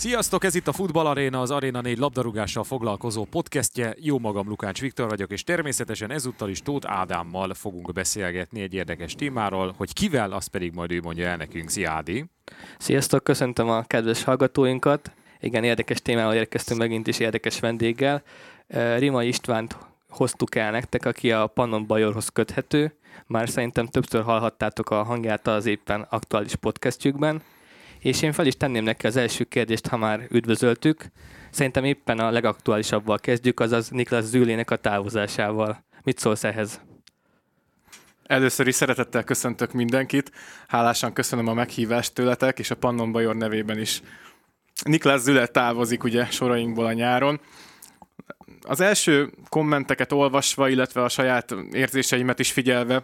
Sziasztok, ez itt a Futball Arena, az Arena 4 labdarúgással foglalkozó podcastje. Jó magam, Lukács Viktor vagyok, és természetesen ezúttal is Tóth Ádámmal fogunk beszélgetni egy érdekes témáról, hogy kivel, azt pedig majd ő mondja el nekünk. Szia Ádi! Sziasztok, köszöntöm a kedves hallgatóinkat. Igen, érdekes témával érkeztünk megint is érdekes vendéggel. Rima Istvánt hoztuk el nektek, aki a Pannon Bajorhoz köthető. Már szerintem többször hallhattátok a hangját az éppen aktuális podcastjükben. És én fel is tenném neki az első kérdést, ha már üdvözöltük. Szerintem éppen a legaktuálisabbal kezdjük, azaz Niklas Zülének a távozásával. Mit szólsz ehhez? Először is szeretettel köszöntök mindenkit. Hálásan köszönöm a meghívást tőletek, és a Pannon Bajor nevében is. Niklas Züle távozik ugye sorainkból a nyáron. Az első kommenteket olvasva, illetve a saját érzéseimet is figyelve,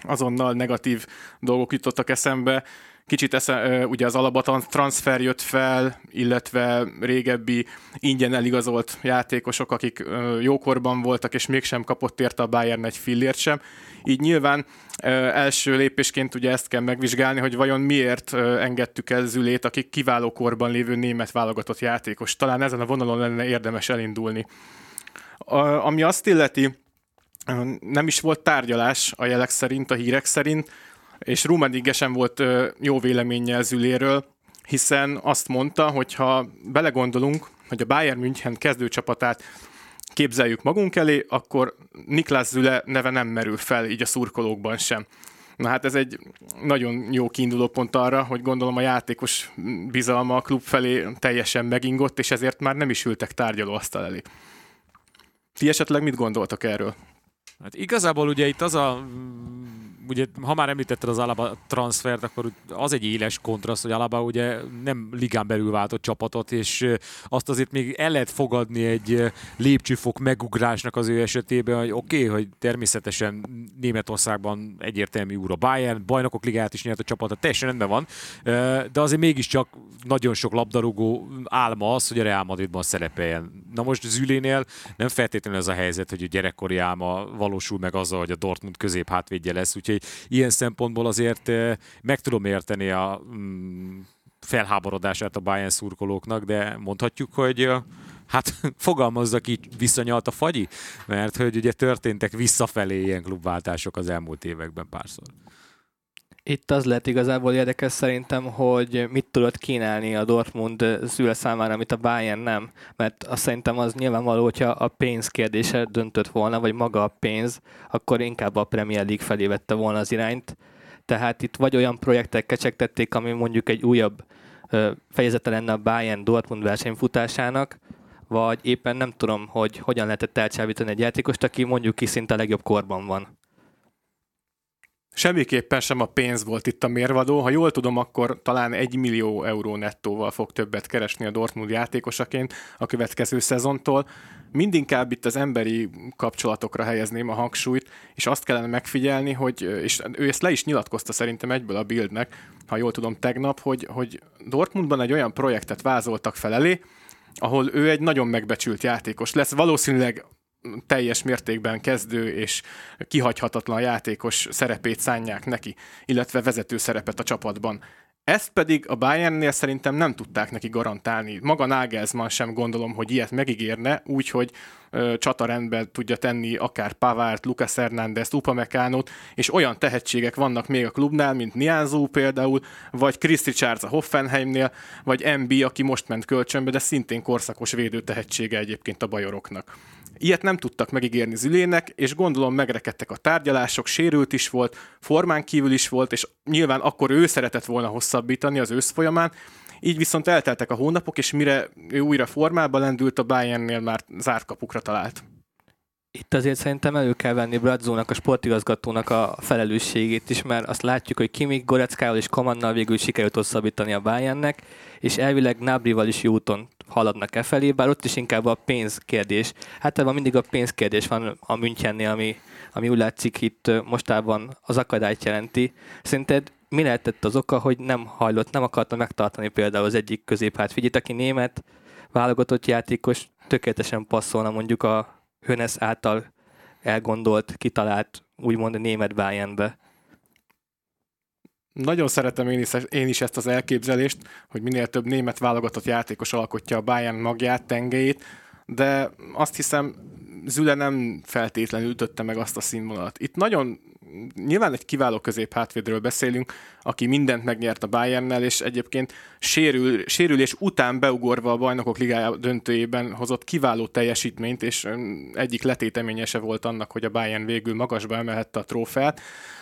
azonnal negatív dolgok jutottak eszembe. Kicsit esze, ugye az alaba transfer jött fel, illetve régebbi ingyen eligazolt játékosok, akik jókorban voltak, és mégsem kapott érte a Bayern egy fillért sem. Így nyilván első lépésként ugye ezt kell megvizsgálni, hogy vajon miért engedtük el Zülét, akik kiváló korban lévő német válogatott játékos. Talán ezen a vonalon lenne érdemes elindulni. Ami azt illeti, nem is volt tárgyalás a jelek szerint, a hírek szerint, és Rummenigge sem volt jó véleménye Züléről, hiszen azt mondta, hogy ha belegondolunk, hogy a Bayern München kezdőcsapatát képzeljük magunk elé, akkor Niklas Züle neve nem merül fel így a szurkolókban sem. Na hát ez egy nagyon jó kiinduló pont arra, hogy gondolom a játékos bizalma a klub felé teljesen megingott, és ezért már nem is ültek tárgyalóasztal elé. Ti esetleg mit gondoltak erről? Hát igazából ugye itt az a ugye, ha már említetted az Alaba transfert, akkor az egy éles kontraszt, hogy Alaba ugye nem ligán belül váltott csapatot, és azt azért még el lehet fogadni egy lépcsőfok megugrásnak az ő esetében, hogy oké, okay, hogy természetesen Németországban egyértelmű úr a Bayern, bajnokok ligáját is nyert a csapata, teljesen rendben van, de azért mégiscsak nagyon sok labdarúgó álma az, hogy a Real Madridban szerepeljen. Na most Zülénél nem feltétlenül ez a helyzet, hogy a gyerekkori álma valósul meg azzal, hogy a Dortmund közép hátvédje lesz, úgyhogy ilyen szempontból azért eh, meg tudom érteni a mm, felháborodását a Bayern szurkolóknak, de mondhatjuk, hogy eh, hát fogalmazzak így visszanyalt a fagyi, mert hogy ugye történtek visszafelé ilyen klubváltások az elmúlt években párszor. Itt az lett igazából érdekes szerintem, hogy mit tudott kínálni a Dortmund szüle számára, amit a Bayern nem. Mert azt szerintem az nyilvánvaló, hogyha a pénz kérdése döntött volna, vagy maga a pénz, akkor inkább a Premier League felé vette volna az irányt. Tehát itt vagy olyan projektek kecsegtették, ami mondjuk egy újabb fejezete lenne a Bayern Dortmund versenyfutásának, vagy éppen nem tudom, hogy hogyan lehetett elcsábítani egy játékost, aki mondjuk ki szinte a legjobb korban van. Semmiképpen sem a pénz volt itt a mérvadó. Ha jól tudom, akkor talán egy millió euró nettóval fog többet keresni a Dortmund játékosaként a következő szezontól. Mindinkább itt az emberi kapcsolatokra helyezném a hangsúlyt, és azt kellene megfigyelni, hogy, és ő ezt le is nyilatkozta szerintem egyből a Bildnek, ha jól tudom tegnap, hogy, hogy Dortmundban egy olyan projektet vázoltak fel elé, ahol ő egy nagyon megbecsült játékos lesz. Valószínűleg teljes mértékben kezdő és kihagyhatatlan játékos szerepét szánják neki, illetve vezető szerepet a csapatban. Ezt pedig a Bayernnél szerintem nem tudták neki garantálni. Maga Nagelsmann sem gondolom, hogy ilyet megígérne, úgyhogy csatarendben tudja tenni akár Pavárt, Lucas Hernández, Upamecánot, és olyan tehetségek vannak még a klubnál, mint Nianzú például, vagy Chris Richards a Hoffenheimnél, vagy MB, aki most ment kölcsönbe, de szintén korszakos védő tehetsége egyébként a bajoroknak. Ilyet nem tudtak megígérni Zülének, és gondolom megrekedtek a tárgyalások, sérült is volt, formán kívül is volt, és nyilván akkor ő szeretett volna hosszabbítani az ősz folyamán, így viszont elteltek a hónapok, és mire ő újra formába lendült, a Bayernnél már zárt kapukra talált. Itt azért szerintem elő kell venni Bradzónak, a sportigazgatónak a felelősségét is, mert azt látjuk, hogy Kimik, Goreckával és Komannal végül sikerült hosszabbítani a Bayernnek, és elvileg Nabrival is úton haladnak e felé, bár ott is inkább a pénzkérdés. Hát ebben mindig a pénzkérdés van a Münchennél, ami, ami úgy látszik itt mostában az akadályt jelenti. Szerinted mi lehetett az oka, hogy nem hajlott, nem akarta megtartani például az egyik középhát figyit, aki német válogatott játékos, tökéletesen passzolna mondjuk a Hönes által elgondolt, kitalált, úgymond német Bayernbe. Nagyon szeretem én is, én is ezt az elképzelést, hogy minél több német válogatott játékos alkotja a Bayern magját, tengelyét, de azt hiszem Züle nem feltétlenül ütötte meg azt a színvonalat. Itt nagyon nyilván egy kiváló középhátvédről beszélünk, aki mindent megnyert a Bayernnel, és egyébként sérül, sérülés után beugorva a bajnokok ligája döntőjében hozott kiváló teljesítményt, és egyik letéteményese volt annak, hogy a Bayern végül magasba emelhette a trófeát.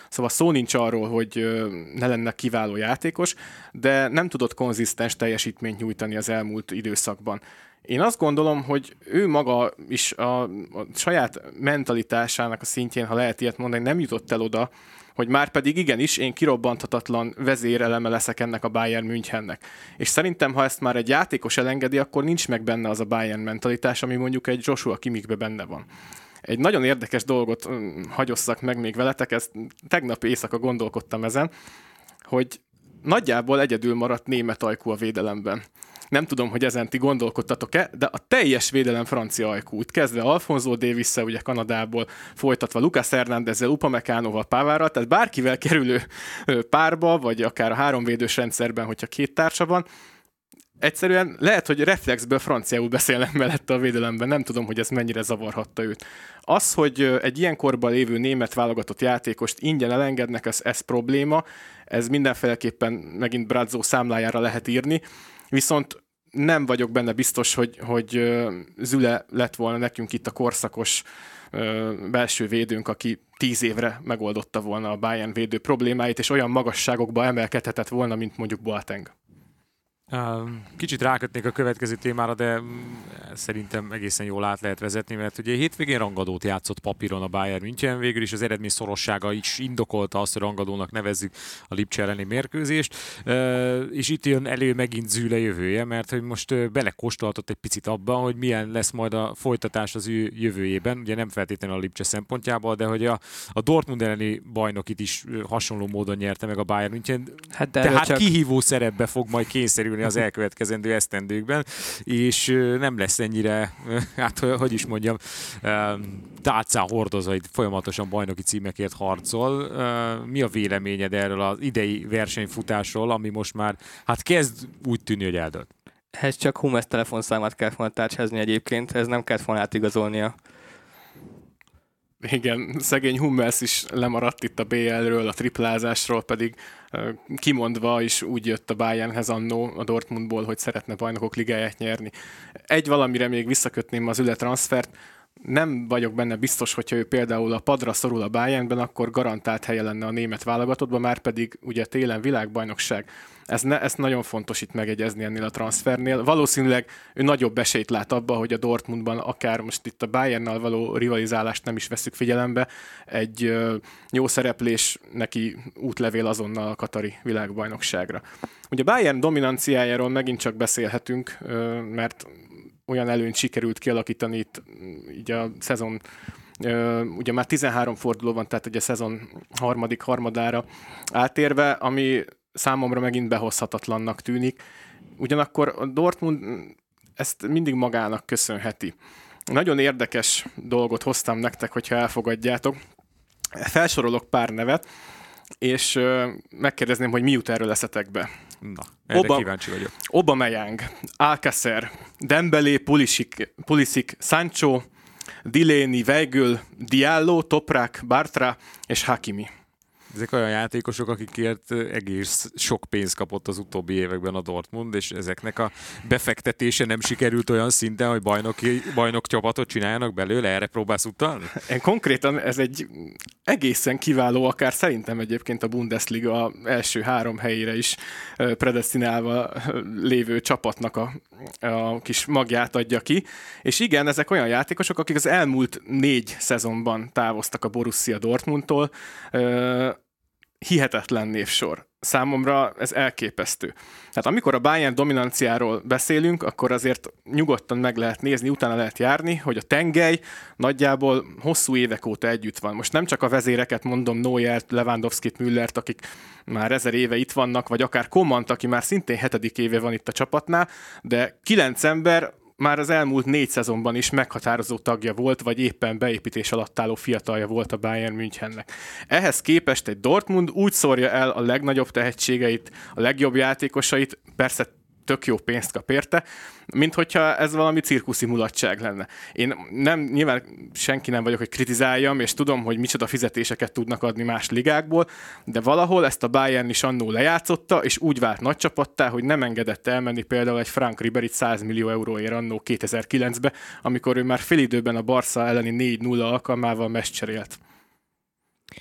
Szóval szó nincs arról, hogy ne lenne kiváló játékos, de nem tudott konzisztens teljesítményt nyújtani az elmúlt időszakban. Én azt gondolom, hogy ő maga is a, a saját mentalitásának a szintjén, ha lehet ilyet mondani, nem jutott el oda, hogy már pedig igenis én kirobbanthatatlan vezéreleme leszek ennek a Bayern Münchennek. És szerintem, ha ezt már egy játékos elengedi, akkor nincs meg benne az a Bayern mentalitás, ami mondjuk egy Joshua Kimikbe benne van. Egy nagyon érdekes dolgot mm, hagyosszak meg még veletek, ezt tegnap éjszaka gondolkodtam ezen, hogy nagyjából egyedül maradt német ajkú a védelemben. Nem tudom, hogy ezen ti gondolkodtatok-e, de a teljes védelem francia ajkút, kezdve Alfonso davis ugye Kanadából, folytatva Lucas Hernándezzel, Upamecanoval, Pávárral, tehát bárkivel kerülő párba, vagy akár a háromvédős rendszerben, hogyha két társa van, egyszerűen lehet, hogy reflexből franciául beszélnek mellette a védelemben, nem tudom, hogy ez mennyire zavarhatta őt. Az, hogy egy ilyen korban lévő német válogatott játékost ingyen elengednek, ez, ez probléma, ez mindenféleképpen megint Brazzo számlájára lehet írni, viszont nem vagyok benne biztos, hogy, hogy Züle lett volna nekünk itt a korszakos belső védőnk, aki tíz évre megoldotta volna a Bayern védő problémáit, és olyan magasságokba emelkedhetett volna, mint mondjuk Boateng. Kicsit rákötnék a következő témára, de mm, szerintem egészen jól át lehet vezetni, mert ugye hétvégén rangadót játszott papíron a Bayern München, végül is az eredmény szorossága is indokolta azt, hogy rangadónak nevezzük a Lipcse elleni mérkőzést, és itt jön elő megint Züle jövője, mert hogy most belekóstolhatott egy picit abban, hogy milyen lesz majd a folytatás az ő jövőjében, ugye nem feltétlenül a Lipcse szempontjából, de hogy a, a Dortmund elleni bajnokit is hasonló módon nyerte meg a Bayern München, hát tehát csak... kihívó szerepbe fog majd kényszerülni kerülni az elkövetkezendő esztendőkben, és nem lesz ennyire, hát hogy is mondjam, tálcán hordozva, hogy folyamatosan bajnoki címekért harcol. Mi a véleményed erről az idei versenyfutásról, ami most már hát kezd úgy tűnni, hogy eldölt? Ez csak Hummels telefonszámát kell volna tárcsázni egyébként, ez nem kellett volna átigazolnia. Igen, szegény Hummels is lemaradt itt a BL-ről, a triplázásról, pedig kimondva is úgy jött a Bayernhez annó a Dortmundból, hogy szeretne bajnokok ligáját nyerni. Egy valamire még visszakötném az üle transfert, nem vagyok benne biztos, hogyha ő például a padra szorul a Bayernben, akkor garantált helye lenne a német válogatottban, már pedig ugye télen világbajnokság. Ez, ne, ezt nagyon fontos itt megegyezni ennél a transfernél. Valószínűleg ő nagyobb esélyt lát abba, hogy a Dortmundban akár most itt a Bayernnal való rivalizálást nem is veszük figyelembe, egy ö, jó szereplés neki útlevél azonnal a Katari világbajnokságra. Ugye Bayern dominanciájáról megint csak beszélhetünk, ö, mert olyan előnyt sikerült kialakítani itt így a szezon ugye már 13 forduló van, tehát ugye a szezon harmadik harmadára átérve, ami számomra megint behozhatatlannak tűnik. Ugyanakkor a Dortmund ezt mindig magának köszönheti. Nagyon érdekes dolgot hoztam nektek, hogyha elfogadjátok. Felsorolok pár nevet, és megkérdezném, hogy mi jut erről eszetekbe. Na, erre Oba, kíváncsi vagyok. Aubameyang, Alcacer, Dembélé, Pulisic, Pulisic, Sancho, Delaney, Weigl, Diallo, Toprak, Bartra és Hakimi. Ezek olyan játékosok, akikért egész sok pénzt kapott az utóbbi években a Dortmund, és ezeknek a befektetése nem sikerült olyan szinten, hogy bajnoki, bajnok csapatot csináljanak belőle, erre próbálsz utalni? Én konkrétan ez egy egészen kiváló, akár szerintem egyébként a Bundesliga első három helyére is predestinálva lévő csapatnak a, a kis magját adja ki. És igen, ezek olyan játékosok, akik az elmúlt négy szezonban távoztak a Borussia Dortmundtól, hihetetlen névsor. Számomra ez elképesztő. Tehát amikor a Bayern dominanciáról beszélünk, akkor azért nyugodtan meg lehet nézni, utána lehet járni, hogy a tengely nagyjából hosszú évek óta együtt van. Most nem csak a vezéreket mondom, Neuert, Lewandowski-t, Müllert, akik már ezer éve itt vannak, vagy akár Komant, aki már szintén hetedik éve van itt a csapatnál, de kilenc ember már az elmúlt négy szezonban is meghatározó tagja volt, vagy éppen beépítés alatt álló fiatalja volt a Bayern Münchennek. Ehhez képest egy Dortmund úgy szórja el a legnagyobb tehetségeit, a legjobb játékosait, persze tök jó pénzt kap érte, mint hogyha ez valami cirkuszi mulatság lenne. Én nem, nyilván senki nem vagyok, hogy kritizáljam, és tudom, hogy micsoda fizetéseket tudnak adni más ligákból, de valahol ezt a Bayern is annó lejátszotta, és úgy vált nagy csapattá, hogy nem engedett elmenni például egy Frank Ribery 100 millió euróért annó 2009-be, amikor ő már félidőben a Barca elleni 4-0 alkalmával mest cserélt.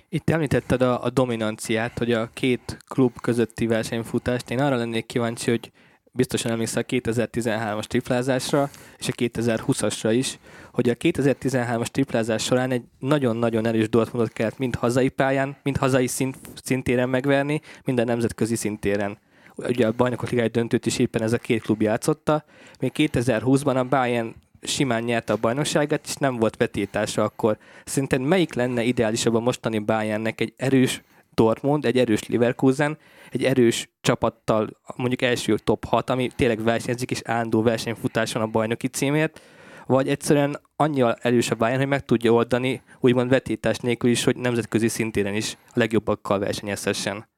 Itt említetted a, a dominanciát, hogy a két klub közötti versenyfutást. Én arra lennék kíváncsi, hogy biztosan emlékszel a 2013-as triplázásra, és a 2020-asra is, hogy a 2013-as triplázás során egy nagyon-nagyon erős Dortmundot kellett mind hazai pályán, mind hazai szint, szintéren megverni, mind a nemzetközi szintéren. Ugye a bajnokok ligáj döntőt is éppen ez a két klub játszotta, még 2020-ban a Bayern simán nyerte a bajnokságát, és nem volt vetítása akkor. Szerinted melyik lenne ideálisabb a mostani Bayernnek egy erős Dortmund, egy erős Leverkusen, egy erős csapattal, mondjuk első top 6, ami tényleg versenyzik és állandó versenyfutáson a bajnoki címért, vagy egyszerűen annyira erős a Bayern, hogy meg tudja oldani, úgymond vetítás nélkül is, hogy nemzetközi szintéren is a legjobbakkal versenyezhessen.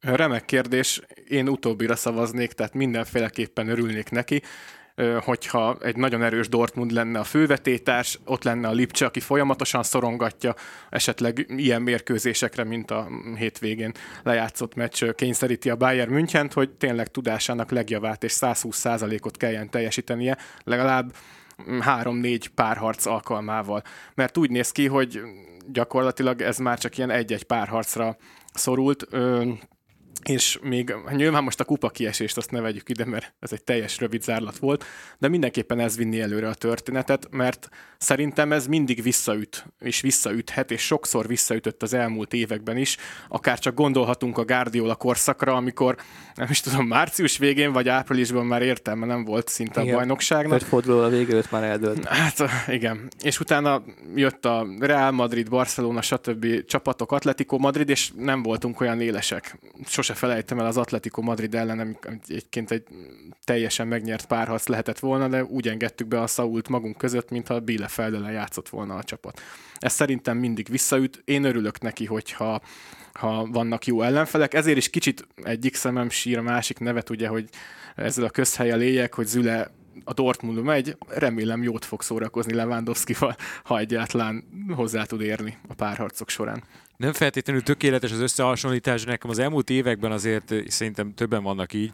Remek kérdés, én utóbbira szavaznék, tehát mindenféleképpen örülnék neki hogyha egy nagyon erős Dortmund lenne a fővetétás, ott lenne a Lipcse, aki folyamatosan szorongatja, esetleg ilyen mérkőzésekre, mint a hétvégén lejátszott meccs kényszeríti a Bayern Münchent, hogy tényleg tudásának legjavát és 120%-ot kelljen teljesítenie, legalább három-négy párharc alkalmával. Mert úgy néz ki, hogy gyakorlatilag ez már csak ilyen egy-egy párharcra szorult és még nyilván most a kupa kiesést azt ne vegyük ide, mert ez egy teljes rövid zárlat volt, de mindenképpen ez vinni előre a történetet, mert szerintem ez mindig visszaüt, és visszaüthet, és sokszor visszaütött az elmúlt években is, akár csak gondolhatunk a Guardiola korszakra, amikor nem is tudom, március végén vagy áprilisban már értelme nem volt szinte igen. a bajnokságnak. Öt forduló a vége már eldőlt. Hát igen, és utána jött a Real Madrid, Barcelona, stb. csapatok, Atletico Madrid, és nem voltunk olyan élesek. Sose sose felejtem el az Atletico Madrid ellen, egyébként egy teljesen megnyert párharc lehetett volna, de úgy engedtük be a Sault magunk között, mintha Bielefeld ellen játszott volna a csapat. Ez szerintem mindig visszaüt. Én örülök neki, hogyha ha vannak jó ellenfelek. Ezért is kicsit egyik szemem sír a másik nevet, ugye, hogy ezzel a közhelye léjek, hogy Züle a Dortmund megy, remélem jót fog szórakozni Lewandowski-val, ha egyáltalán hozzá tud érni a párharcok során nem feltétlenül tökéletes az összehasonlítás, nekem az elmúlt években azért szerintem többen vannak így.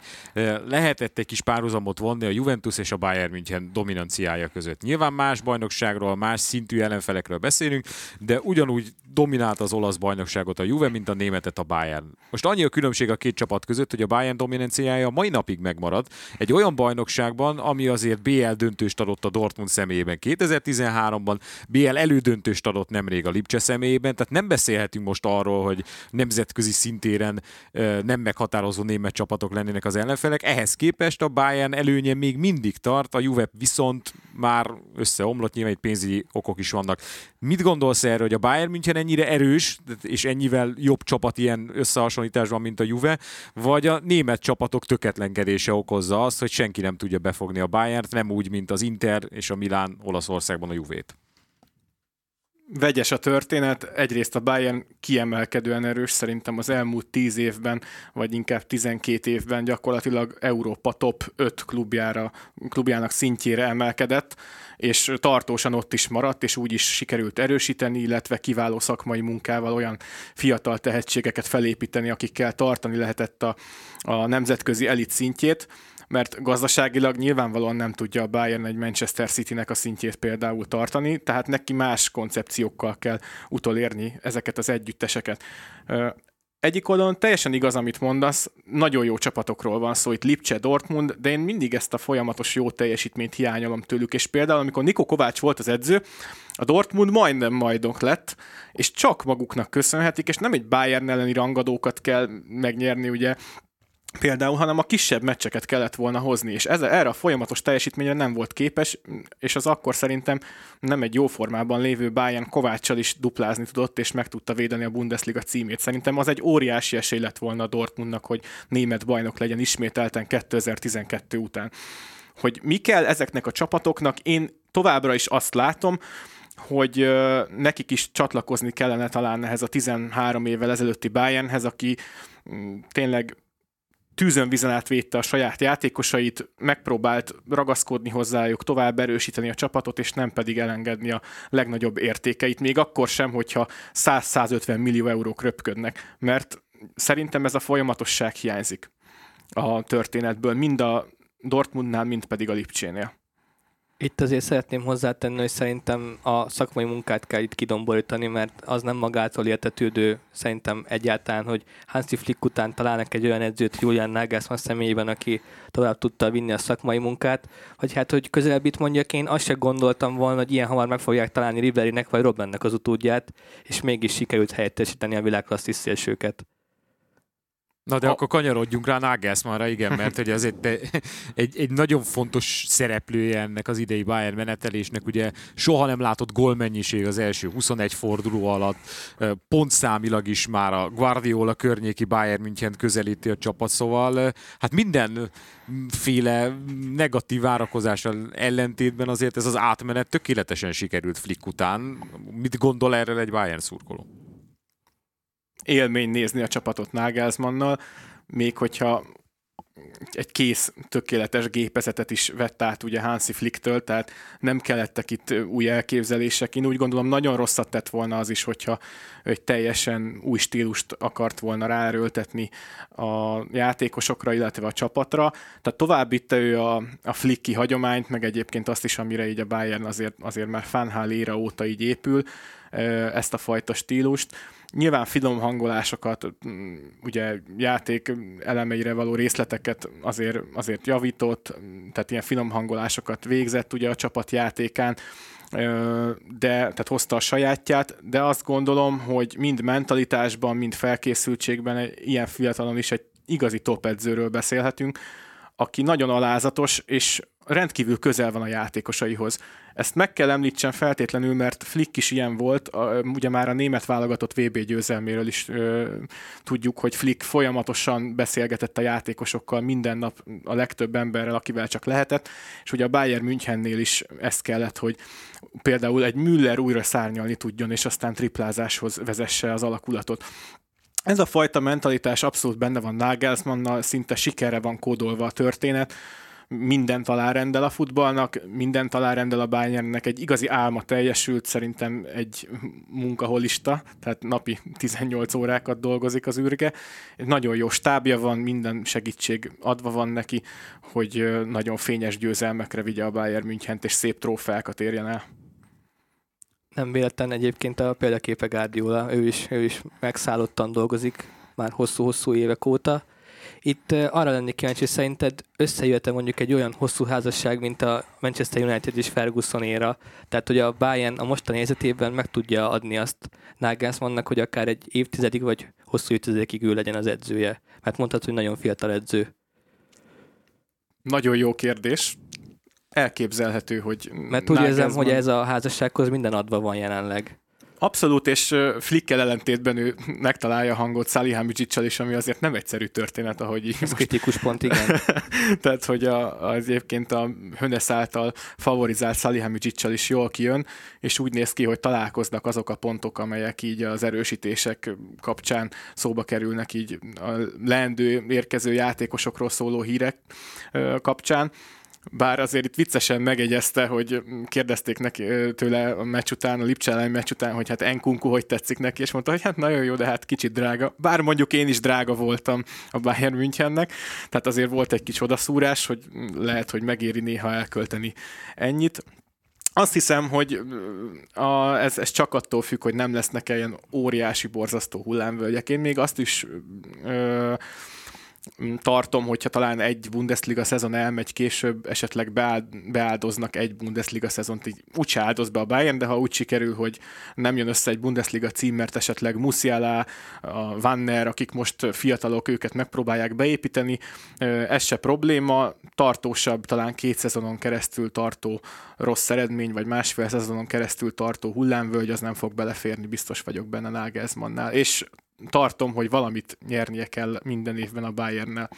Lehetett egy kis párhuzamot vonni a Juventus és a Bayern München dominanciája között. Nyilván más bajnokságról, más szintű ellenfelekről beszélünk, de ugyanúgy dominált az olasz bajnokságot a Juve, mint a németet a Bayern. Most annyi a különbség a két csapat között, hogy a Bayern dominanciája mai napig megmarad. Egy olyan bajnokságban, ami azért BL döntőst adott a Dortmund személyében 2013-ban, BL elődöntőst adott nemrég a Lipcse személyében, tehát nem beszélhetünk most arról, hogy nemzetközi szintéren nem meghatározó német csapatok lennének az ellenfelek. Ehhez képest a Bayern előnye még mindig tart, a Juve viszont már összeomlott, nyilván egy pénzügyi okok is vannak. Mit gondolsz erről, hogy a Bayern München ennyire erős, és ennyivel jobb csapat ilyen összehasonlításban, mint a Juve, vagy a német csapatok töketlenkedése okozza azt, hogy senki nem tudja befogni a Bayern-t, nem úgy, mint az Inter és a Milán Olaszországban a Juvét? Vegyes a történet. Egyrészt a Bayern kiemelkedően erős, szerintem az elmúlt 10 évben, vagy inkább 12 évben gyakorlatilag Európa top 5 klubjára, klubjának szintjére emelkedett, és tartósan ott is maradt, és úgy is sikerült erősíteni, illetve kiváló szakmai munkával olyan fiatal tehetségeket felépíteni, akikkel tartani lehetett a, a nemzetközi elit szintjét mert gazdaságilag nyilvánvalóan nem tudja a Bayern egy Manchester City-nek a szintjét például tartani, tehát neki más koncepciókkal kell utolérni ezeket az együtteseket. Egyik oldalon teljesen igaz, amit mondasz, nagyon jó csapatokról van szó, itt Lipcse, Dortmund, de én mindig ezt a folyamatos jó teljesítményt hiányolom tőlük, és például amikor Niko Kovács volt az edző, a Dortmund majdnem majdok lett, és csak maguknak köszönhetik, és nem egy Bayern elleni rangadókat kell megnyerni, ugye például, hanem a kisebb meccseket kellett volna hozni, és ez, erre a folyamatos teljesítményre nem volt képes, és az akkor szerintem nem egy jó formában lévő Bayern Kováccsal is duplázni tudott, és meg tudta védeni a Bundesliga címét. Szerintem az egy óriási esély lett volna a Dortmundnak, hogy német bajnok legyen ismételten 2012 után Hogy mi kell ezeknek a csapatoknak, én továbbra is azt látom, hogy nekik is csatlakozni kellene talán ehhez a 13 évvel ezelőtti Bayernhez, aki mm, tényleg tűzön vizen át védte a saját játékosait, megpróbált ragaszkodni hozzájuk, tovább erősíteni a csapatot, és nem pedig elengedni a legnagyobb értékeit, még akkor sem, hogyha 100-150 millió eurók röpködnek, mert szerintem ez a folyamatosság hiányzik a történetből, mind a Dortmundnál, mind pedig a Lipcsénél. Itt azért szeretném hozzátenni, hogy szerintem a szakmai munkát kell itt kidomborítani, mert az nem magától értetődő szerintem egyáltalán, hogy Hansi Flick után találnak egy olyan edzőt Julian Nagelsmann személyében, aki tovább tudta vinni a szakmai munkát, hogy hát, hogy közelebb itt mondjak, én azt sem gondoltam volna, hogy ilyen hamar meg fogják találni Riblerinek vagy Robbennek az utódját, és mégis sikerült helyettesíteni a világklasszis szélsőket. Na de a... akkor kanyarodjunk rá Nagelsmannra, igen, mert hogy ez egy, egy, egy nagyon fontos szereplője ennek az idei Bayern menetelésnek, ugye soha nem látott gólmennyiség az első 21 forduló alatt, pontszámilag is már a Guardiola környéki Bayern München közelíti a csapat, szóval hát mindenféle negatív várakozással ellentétben azért ez az átmenet tökéletesen sikerült Flick után. Mit gondol erről egy Bayern szurkoló? Élmény nézni a csapatot Nagelsmannnal, még hogyha egy kész, tökéletes gépezetet is vett át ugye Hansi Flicktől, tehát nem kellettek itt új elképzelések. Én úgy gondolom nagyon rosszat tett volna az is, hogyha egy teljesen új stílust akart volna ráerőltetni a játékosokra, illetve a csapatra. Tehát tovább itte ő a, a Flicki hagyományt, meg egyébként azt is, amire így a Bayern azért, azért már Fanhal éra óta így épül, ezt a fajta stílust Nyilván finom hangolásokat, mm, ugye játék elemeire való részleteket azért, azért javított, tehát ilyen finom hangolásokat végzett ugye a csapat játékán, de tehát hozta a sajátját, de azt gondolom, hogy mind mentalitásban, mind felkészültségben ilyen fiatalon is egy igazi top edzőről beszélhetünk, aki nagyon alázatos, és rendkívül közel van a játékosaihoz. Ezt meg kell említsen feltétlenül, mert Flick is ilyen volt, a, ugye már a német válogatott VB győzelméről is ö, tudjuk, hogy Flick folyamatosan beszélgetett a játékosokkal minden nap a legtöbb emberrel, akivel csak lehetett, és ugye a Bayern Münchennél is ezt kellett, hogy például egy Müller újra szárnyalni tudjon, és aztán triplázáshoz vezesse az alakulatot. Ez a fajta mentalitás abszolút benne van Nagelsmannnal, szinte sikerre van kódolva a történet, mindent alárendel a futballnak, mindent alárendel a Bayernnek, egy igazi álma teljesült, szerintem egy munkaholista, tehát napi 18 órákat dolgozik az űrge. Nagyon jó stábja van, minden segítség adva van neki, hogy nagyon fényes győzelmekre vigye a Bayern Münchent, és szép trófeákat érjen el. Nem véletlen egyébként a példaképe Guardiola, ő is, ő is megszállottan dolgozik már hosszú-hosszú évek óta, itt arra lennék kíváncsi, hogy szerinted összejöhet mondjuk egy olyan hosszú házasság, mint a Manchester United és Ferguson éra, tehát hogy a Bayern a mostani helyzetében meg tudja adni azt Nagelsmannnak, hogy akár egy évtizedig vagy hosszú évtizedekig ő legyen az edzője. Mert mondhatod, hogy nagyon fiatal edző. Nagyon jó kérdés. Elképzelhető, hogy Mert úgy érzem, hogy ez a házassághoz minden adva van jelenleg. Abszolút, és Flickkel ellentétben ő megtalálja a hangot Salihamidzsicsal is, ami azért nem egyszerű történet, ahogy így Ez kritikus pont, igen. Tehát, hogy a, az egyébként a Hönes által favorizált Salihamidzsicsal is jól kijön, és úgy néz ki, hogy találkoznak azok a pontok, amelyek így az erősítések kapcsán szóba kerülnek így a leendő érkező játékosokról szóló hírek kapcsán bár azért itt viccesen megegyezte, hogy kérdezték neki tőle a meccs után, a Lipcse meccs után, hogy hát Enkunku hogy tetszik neki, és mondta, hogy hát nagyon jó, de hát kicsit drága. Bár mondjuk én is drága voltam a Bayern Münchennek, tehát azért volt egy kis odaszúrás, hogy lehet, hogy megéri néha elkölteni ennyit. Azt hiszem, hogy a, ez, ez csak attól függ, hogy nem lesznek ilyen óriási, borzasztó hullámvölgyek. Én még azt is ö, tartom, hogyha talán egy Bundesliga szezon elmegy később, esetleg beáldoznak egy Bundesliga szezont, így úgy áldoz be a Bayern, de ha úgy sikerül, hogy nem jön össze egy Bundesliga cím, mert esetleg Musiala, a Wanner, akik most fiatalok, őket megpróbálják beépíteni, ez se probléma, tartósabb, talán két szezonon keresztül tartó rossz eredmény, vagy másfél szezonon keresztül tartó hullámvölgy, az nem fog beleférni, biztos vagyok benne Nagelsmannnál. És tartom, hogy valamit nyernie kell minden évben a Bayernnel.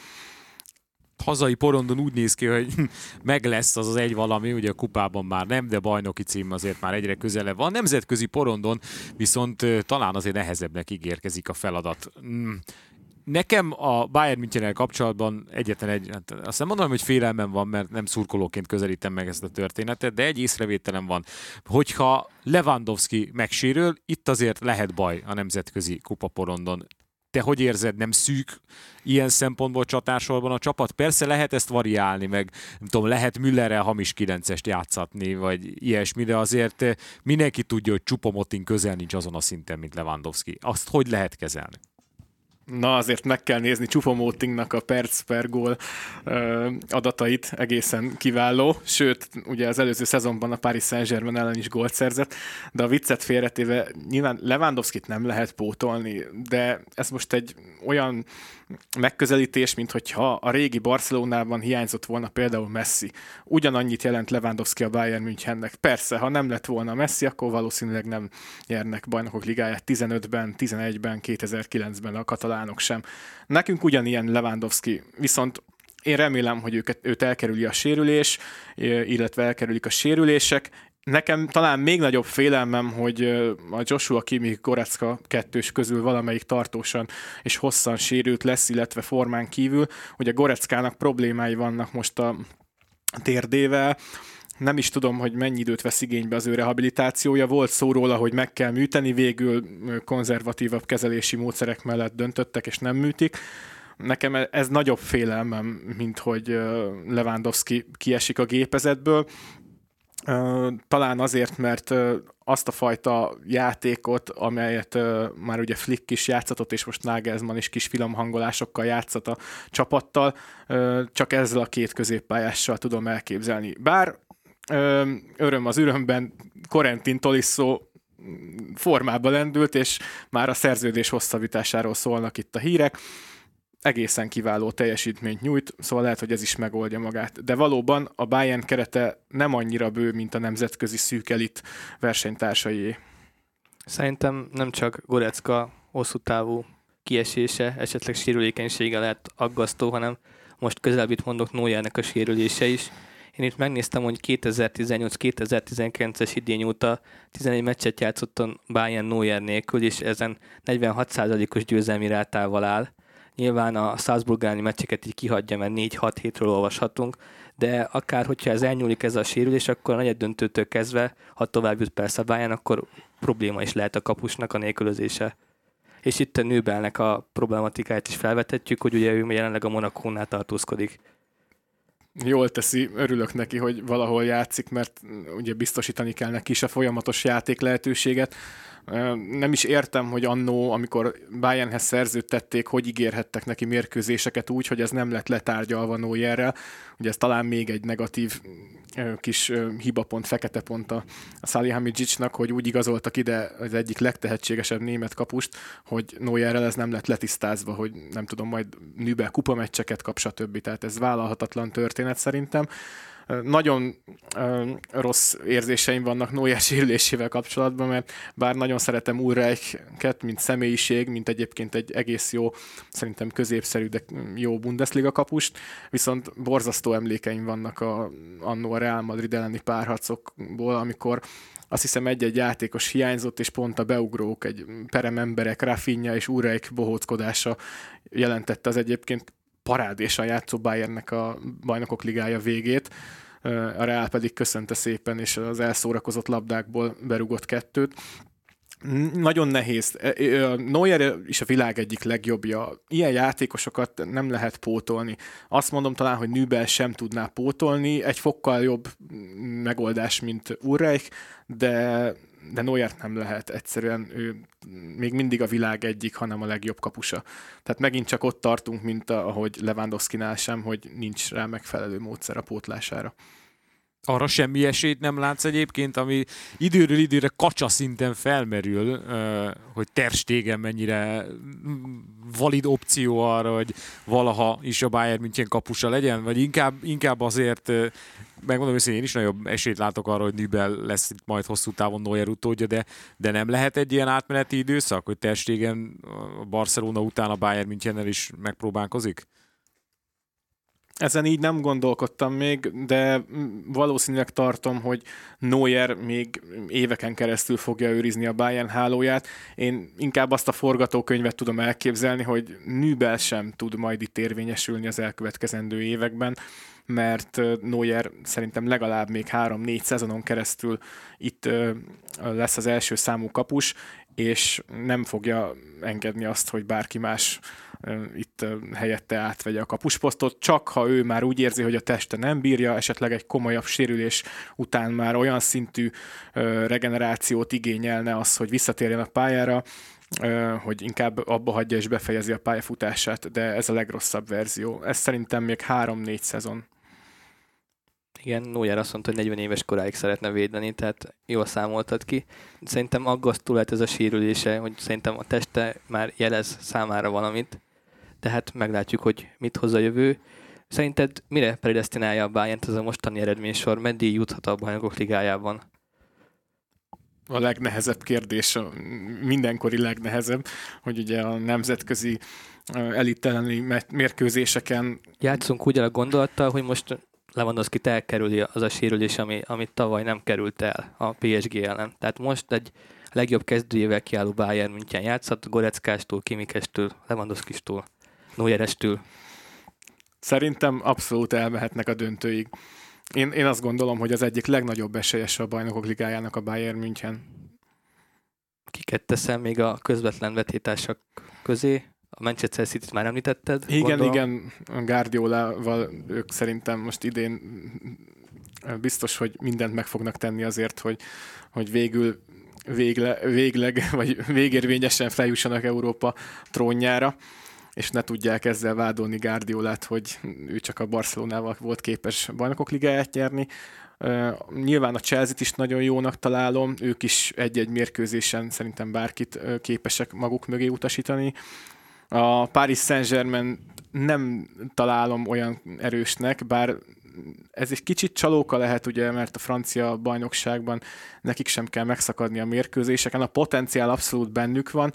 hazai porondon úgy néz ki, hogy meg lesz az az egy valami, ugye a kupában már nem, de bajnoki cím azért már egyre közelebb van. Nemzetközi porondon viszont talán azért nehezebbnek ígérkezik a feladat. Nekem a Bayern münchen kapcsolatban egyetlen egy, hát azt nem mondom, hogy félelmem van, mert nem szurkolóként közelítem meg ezt a történetet, de egy észrevételem van, hogyha Lewandowski megsérül, itt azért lehet baj a nemzetközi kupaporondon te hogy érzed, nem szűk ilyen szempontból csatársorban a csapat? Persze lehet ezt variálni, meg nem tudom, lehet Müllerrel hamis 9-est játszatni, vagy ilyesmi, de azért mindenki tudja, hogy Csupomotin közel nincs azon a szinten, mint Lewandowski. Azt hogy lehet kezelni? Na azért meg kell nézni Csufomótingnak a perc per gól adatait, egészen kiváló, sőt, ugye az előző szezonban a Paris Saint-Germain ellen is gólt szerzett, de a viccet félretéve nyilván Lewandowski-t nem lehet pótolni, de ez most egy olyan megközelítés, mint hogyha a régi Barcelonában hiányzott volna például Messi. Ugyanannyit jelent Lewandowski a Bayern Münchennek. Persze, ha nem lett volna Messi, akkor valószínűleg nem nyernek bajnokok ligáját 15-ben, 11-ben, 2009-ben a katalánok sem. Nekünk ugyanilyen Lewandowski, viszont én remélem, hogy őket, őt elkerüli a sérülés, illetve elkerülik a sérülések, Nekem talán még nagyobb félelmem, hogy a Joshua Kimi Gorecka kettős közül valamelyik tartósan és hosszan sérült lesz, illetve formán kívül. Ugye Goreckának problémái vannak most a térdével, nem is tudom, hogy mennyi időt vesz igénybe az ő rehabilitációja. Volt szó róla, hogy meg kell műteni, végül konzervatívabb kezelési módszerek mellett döntöttek, és nem műtik. Nekem ez nagyobb félelmem, mint hogy Lewandowski kiesik a gépezetből. Talán azért, mert azt a fajta játékot, amelyet már ugye Flick is játszatott, és most Nagelsmann is kis filmhangolásokkal játszott a csapattal, csak ezzel a két középpályással tudom elképzelni. Bár öröm az örömben Corentin Tolisso formába lendült, és már a szerződés hosszabbításáról szólnak itt a hírek egészen kiváló teljesítményt nyújt, szóval lehet, hogy ez is megoldja magát. De valóban a Bayern kerete nem annyira bő, mint a nemzetközi szűk elit versenytársaié. Szerintem nem csak Gorecka hosszú távú kiesése, esetleg sérülékenysége lehet aggasztó, hanem most közelebb mondok Nójának a sérülése is. Én itt megnéztem, hogy 2018-2019-es idény óta 11 meccset játszott a Bayern Neuer nélkül, és ezen 46%-os győzelmi rátával áll Nyilván a Salzburg elleni meccseket így kihagyja, mert 4-6 hétről olvashatunk, de akár hogyha ez elnyúlik ez a sérülés, akkor a negyed döntőtől kezdve, ha tovább jut persze Bayern, akkor probléma is lehet a kapusnak a nélkülözése. És itt a Nőbelnek a problematikáját is felvethetjük, hogy ugye ő jelenleg a Monakónál tartózkodik. Jól teszi, örülök neki, hogy valahol játszik, mert ugye biztosítani kell neki is a folyamatos játék lehetőséget nem is értem, hogy annó, amikor Bayernhez szerződtették, hogy ígérhettek neki mérkőzéseket úgy, hogy ez nem lett letárgyalva Neuerrel. Ugye ez talán még egy negatív kis hibapont, fekete pont a, Salihamidzsicsnak, hogy úgy igazoltak ide az egyik legtehetségesebb német kapust, hogy Neuerrel ez nem lett letisztázva, hogy nem tudom, majd Nübel kupameccseket kap, stb. Tehát ez vállalhatatlan történet szerintem. Nagyon rossz érzéseim vannak Neuer sérülésével kapcsolatban, mert bár nagyon szeretem Ulreichket, mint személyiség, mint egyébként egy egész jó, szerintem középszerű, de jó Bundesliga kapust, viszont borzasztó emlékeim vannak a, annó a Real Madrid elleni párharcokból, amikor azt hiszem egy-egy játékos hiányzott, és pont a beugrók, egy perem emberek, Rafinha és Ureik bohóckodása jelentette az egyébként parádésan játszó Bayernnek a bajnokok ligája végét. A Real pedig köszönte szépen, és az elszórakozott labdákból berugott kettőt. Nagyon nehéz. Neuer is a világ egyik legjobbja. Ilyen játékosokat nem lehet pótolni. Azt mondom talán, hogy Nübel sem tudná pótolni. Egy fokkal jobb megoldás, mint Urreich, de de Neuert nem lehet, egyszerűen ő még mindig a világ egyik, hanem a legjobb kapusa. Tehát megint csak ott tartunk, mint ahogy Lewandowski-nál sem, hogy nincs rá megfelelő módszer a pótlására arra semmi esélyt nem látsz egyébként, ami időről időre kacsa szinten felmerül, hogy terstégen mennyire valid opció arra, hogy valaha is a Bayern München kapusa legyen, vagy inkább, inkább azért, megmondom hogy én is nagyobb esélyt látok arra, hogy Nübel lesz itt majd hosszú távon Neuer utódja, de, de nem lehet egy ilyen átmeneti időszak, hogy terstégen a Barcelona után a Bayern Münchennel is megpróbálkozik? Ezen így nem gondolkodtam még, de valószínűleg tartom, hogy Neuer még éveken keresztül fogja őrizni a Bayern hálóját. Én inkább azt a forgatókönyvet tudom elképzelni, hogy Nübel sem tud majd itt érvényesülni az elkövetkezendő években mert Neuer szerintem legalább még három-négy szezonon keresztül itt lesz az első számú kapus, és nem fogja engedni azt, hogy bárki más itt helyette átvegye a kapusposztot, csak ha ő már úgy érzi, hogy a teste nem bírja, esetleg egy komolyabb sérülés után már olyan szintű regenerációt igényelne az, hogy visszatérjen a pályára, hogy inkább abba hagyja és befejezi a pályafutását, de ez a legrosszabb verzió. Ez szerintem még három-négy szezon. Igen, Neuer azt mondta, hogy 40 éves koráig szeretne védeni, tehát jól számoltad ki. Szerintem aggasztó lehet ez a sérülése, hogy szerintem a teste már jelez számára valamit, tehát meglátjuk, hogy mit hoz a jövő. Szerinted mire predestinálja a bayern ez a mostani eredménysor? Meddig juthat a bajnokok ligájában? a legnehezebb kérdés, a mindenkori legnehezebb, hogy ugye a nemzetközi elitteleni mérkőzéseken... Játszunk úgy a gondolattal, hogy most Lewandowski elkerüli az a sérülés, ami, amit tavaly nem került el a PSG ellen. Tehát most egy legjobb kezdőjével kiálló Bayern München játszhat, Goreckástól, Kimikestől, Lewandowskistól, Neuerestől. Szerintem abszolút elmehetnek a döntőig. Én, én azt gondolom, hogy az egyik legnagyobb esélyes a bajnokok ligájának a Bayern München. Kiket teszem még a közvetlen vetétársak közé? A Manchester City-t már említetted? Igen, gondolom. igen, Guardiolával ők szerintem most idén biztos, hogy mindent meg fognak tenni azért, hogy, hogy végül végle, végleg, vagy végérvényesen feljussanak Európa trónjára és ne tudják ezzel vádolni Guardiolát, hogy ő csak a Barcelonával volt képes bajnokok ligáját nyerni. Nyilván a Chelsea-t is nagyon jónak találom, ők is egy-egy mérkőzésen szerintem bárkit képesek maguk mögé utasítani. A Paris Saint-Germain nem találom olyan erősnek, bár ez egy kicsit csalóka lehet, ugye, mert a francia bajnokságban nekik sem kell megszakadni a mérkőzéseken. A potenciál abszolút bennük van,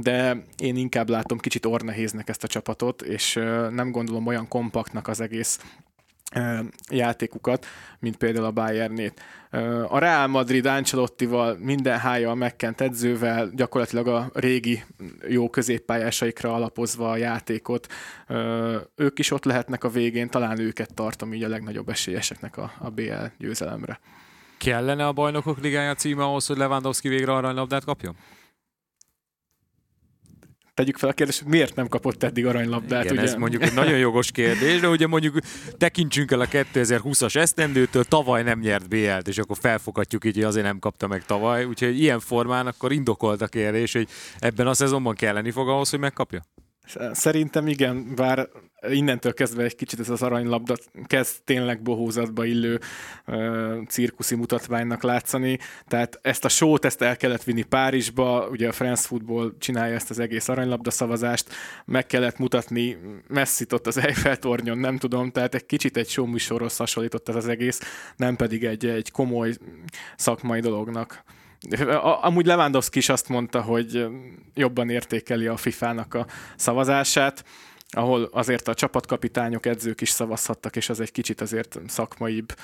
de én inkább látom kicsit ornehéznek ezt a csapatot, és nem gondolom olyan kompaktnak az egész játékukat, mint például a Bayernét. A Real Madrid Ancelottival, minden hája megkent edzővel, gyakorlatilag a régi jó középpályásaikra alapozva a játékot, ők is ott lehetnek a végén, talán őket tartom így a legnagyobb esélyeseknek a, a BL győzelemre. Kellene a bajnokok ligája címe ahhoz, hogy Lewandowski végre aranylabdát kapjon? Tegyük fel a kérdést, hogy miért nem kapott eddig aranylabdát. Igen, ugye? ez mondjuk egy nagyon jogos kérdés, de ugye mondjuk tekintsünk el a 2020-as esztendőtől, tavaly nem nyert BL-t, és akkor felfoghatjuk így, hogy azért nem kapta meg tavaly, úgyhogy ilyen formán akkor indokolt a kérdés, hogy ebben a szezonban kelleni fog ahhoz, hogy megkapja? Szerintem igen, bár innentől kezdve egy kicsit ez az aranylabda kezd tényleg bohózatba illő uh, cirkuszi mutatványnak látszani, tehát ezt a sót, ezt el kellett vinni Párizsba, ugye a France Football csinálja ezt az egész aranylabda szavazást, meg kellett mutatni messzit ott az Eiffel tornyon, nem tudom, tehát egy kicsit egy show műsorhoz hasonlított ez az egész, nem pedig egy, egy komoly szakmai dolognak. Amúgy Lewandowski is azt mondta, hogy jobban értékeli a FIFA-nak a szavazását, ahol azért a csapatkapitányok, edzők is szavazhattak, és az egy kicsit azért szakmaibb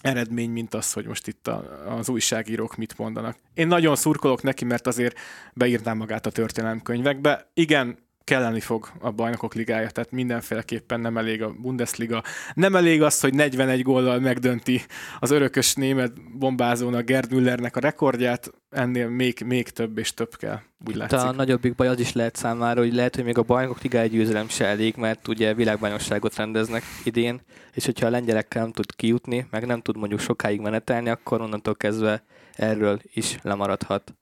eredmény, mint az, hogy most itt a, az újságírók mit mondanak. Én nagyon szurkolok neki, mert azért beírnám magát a történelemkönyvekbe. Igen, kelleni fog a bajnokok ligája, tehát mindenféleképpen nem elég a Bundesliga. Nem elég az, hogy 41 góllal megdönti az örökös német bombázónak Gerd Müllernek a rekordját, ennél még, még több és több kell, úgy látszik. A nagyobbik baj az is lehet számára, hogy lehet, hogy még a bajnokok ligája győzelem se elég, mert ugye világbajnokságot rendeznek idén, és hogyha a lengyelekkel nem tud kijutni, meg nem tud mondjuk sokáig menetelni, akkor onnantól kezdve erről is lemaradhat.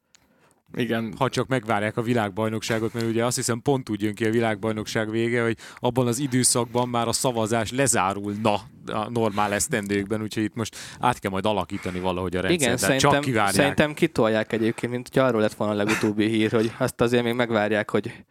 Igen. Ha csak megvárják a világbajnokságot, mert ugye azt hiszem pont úgy jön ki a világbajnokság vége, hogy abban az időszakban már a szavazás lezárulna a normál esztendőkben, úgyhogy itt most át kell majd alakítani valahogy a rendszert. Igen, szerintem, csak kivárják. szerintem kitolják egyébként, mint hogy arról lett volna a legutóbbi hír, hogy azt azért még megvárják, hogy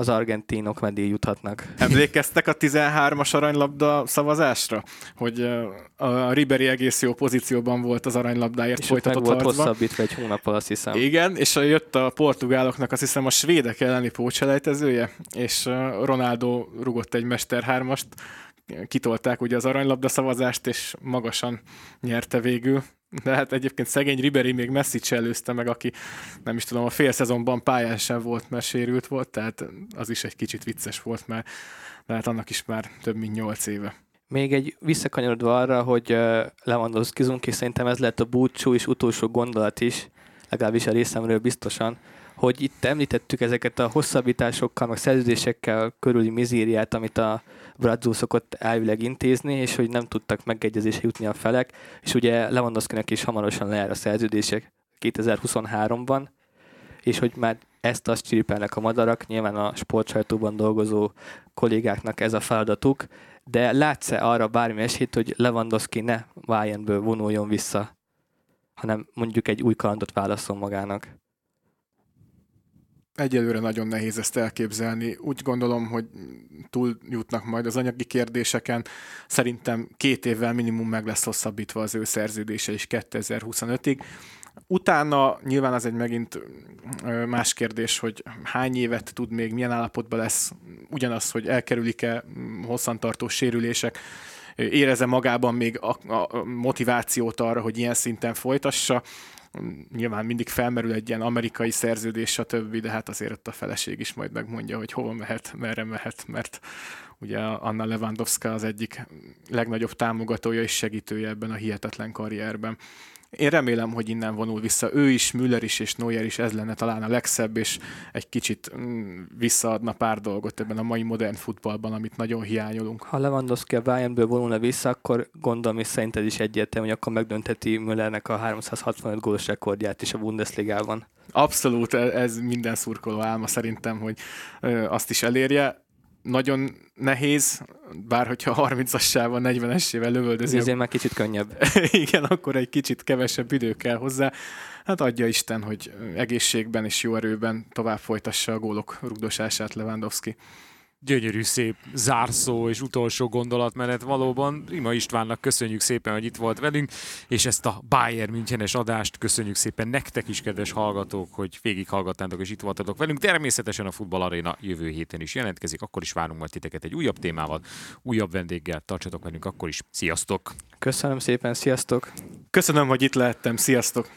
az argentinok meddig juthatnak. Emlékeztek a 13-as aranylabda szavazásra? Hogy a Ribery egész jó pozícióban volt az aranylabdáért és folytatott meg volt harcban. hosszabbítva egy hónappal, azt hiszem. Igen, és jött a portugáloknak azt hiszem a svédek elleni pócselejtezője, és Ronaldo rugott egy Mester 3-ast, kitolták ugye az aranylabda szavazást, és magasan nyerte végül. De hát egyébként szegény Ribery még messi előzte meg, aki nem is tudom, a fél szezonban pályán sem volt, mert sérült volt, tehát az is egy kicsit vicces volt már, de hát annak is már több mint nyolc éve. Még egy visszakanyarodva arra, hogy Lewandowski-zunk, és szerintem ez lett a búcsú és utolsó gondolat is, legalábbis a részemről biztosan, hogy itt említettük ezeket a hosszabbításokkal, meg szerződésekkel körüli mizériát, amit a Brazil szokott elvileg intézni, és hogy nem tudtak megegyezésre jutni a felek, és ugye lewandowski is hamarosan lejár a szerződések 2023-ban, és hogy már ezt azt csiripelnek a madarak, nyilván a sportsajtóban dolgozó kollégáknak ez a feladatuk, de látsz-e arra bármi esélyt, hogy Lewandowski ne Bayernből vonuljon vissza, hanem mondjuk egy új kalandot válaszol magának? Egyelőre nagyon nehéz ezt elképzelni. Úgy gondolom, hogy túl jutnak majd az anyagi kérdéseken. Szerintem két évvel minimum meg lesz hosszabbítva az ő szerződése is 2025-ig. Utána nyilván az egy megint más kérdés, hogy hány évet tud még, milyen állapotban lesz, ugyanaz, hogy elkerülik-e hosszantartó sérülések, éreze magában még a, a motivációt arra, hogy ilyen szinten folytassa nyilván mindig felmerül egy ilyen amerikai szerződés, stb., de hát azért ott a feleség is majd megmondja, hogy hova mehet, merre mehet, mert ugye Anna Lewandowska az egyik legnagyobb támogatója és segítője ebben a hihetetlen karrierben. Én remélem, hogy innen vonul vissza ő is, Müller is és Neuer is, ez lenne talán a legszebb, és egy kicsit mm, visszaadna pár dolgot ebben a mai modern futballban, amit nagyon hiányolunk. Ha Lewandowski a Bayernből vonulna vissza, akkor gondolom, és szerinted is egyértelmű, hogy akkor megdöntheti Müllernek a 365 gólos rekordját is a Bundesligában. Abszolút, ez minden szurkoló álma szerintem, hogy azt is elérje nagyon nehéz, bár hogyha 30-assával, 40-essével lövöldözi. Ezért már kicsit könnyebb. Igen, akkor egy kicsit kevesebb idő kell hozzá. Hát adja Isten, hogy egészségben és jó erőben tovább folytassa a gólok rugdosását Lewandowski gyönyörű szép zárszó és utolsó gondolatmenet valóban. Rima Istvánnak köszönjük szépen, hogy itt volt velünk, és ezt a Bayern Münchenes adást köszönjük szépen nektek is, kedves hallgatók, hogy végighallgattátok és itt voltatok velünk. Természetesen a Futball Arena jövő héten is jelentkezik, akkor is várunk majd titeket egy újabb témával, újabb vendéggel, tartsatok velünk akkor is. Sziasztok! Köszönöm szépen, sziasztok! Köszönöm, hogy itt lehettem, sziasztok!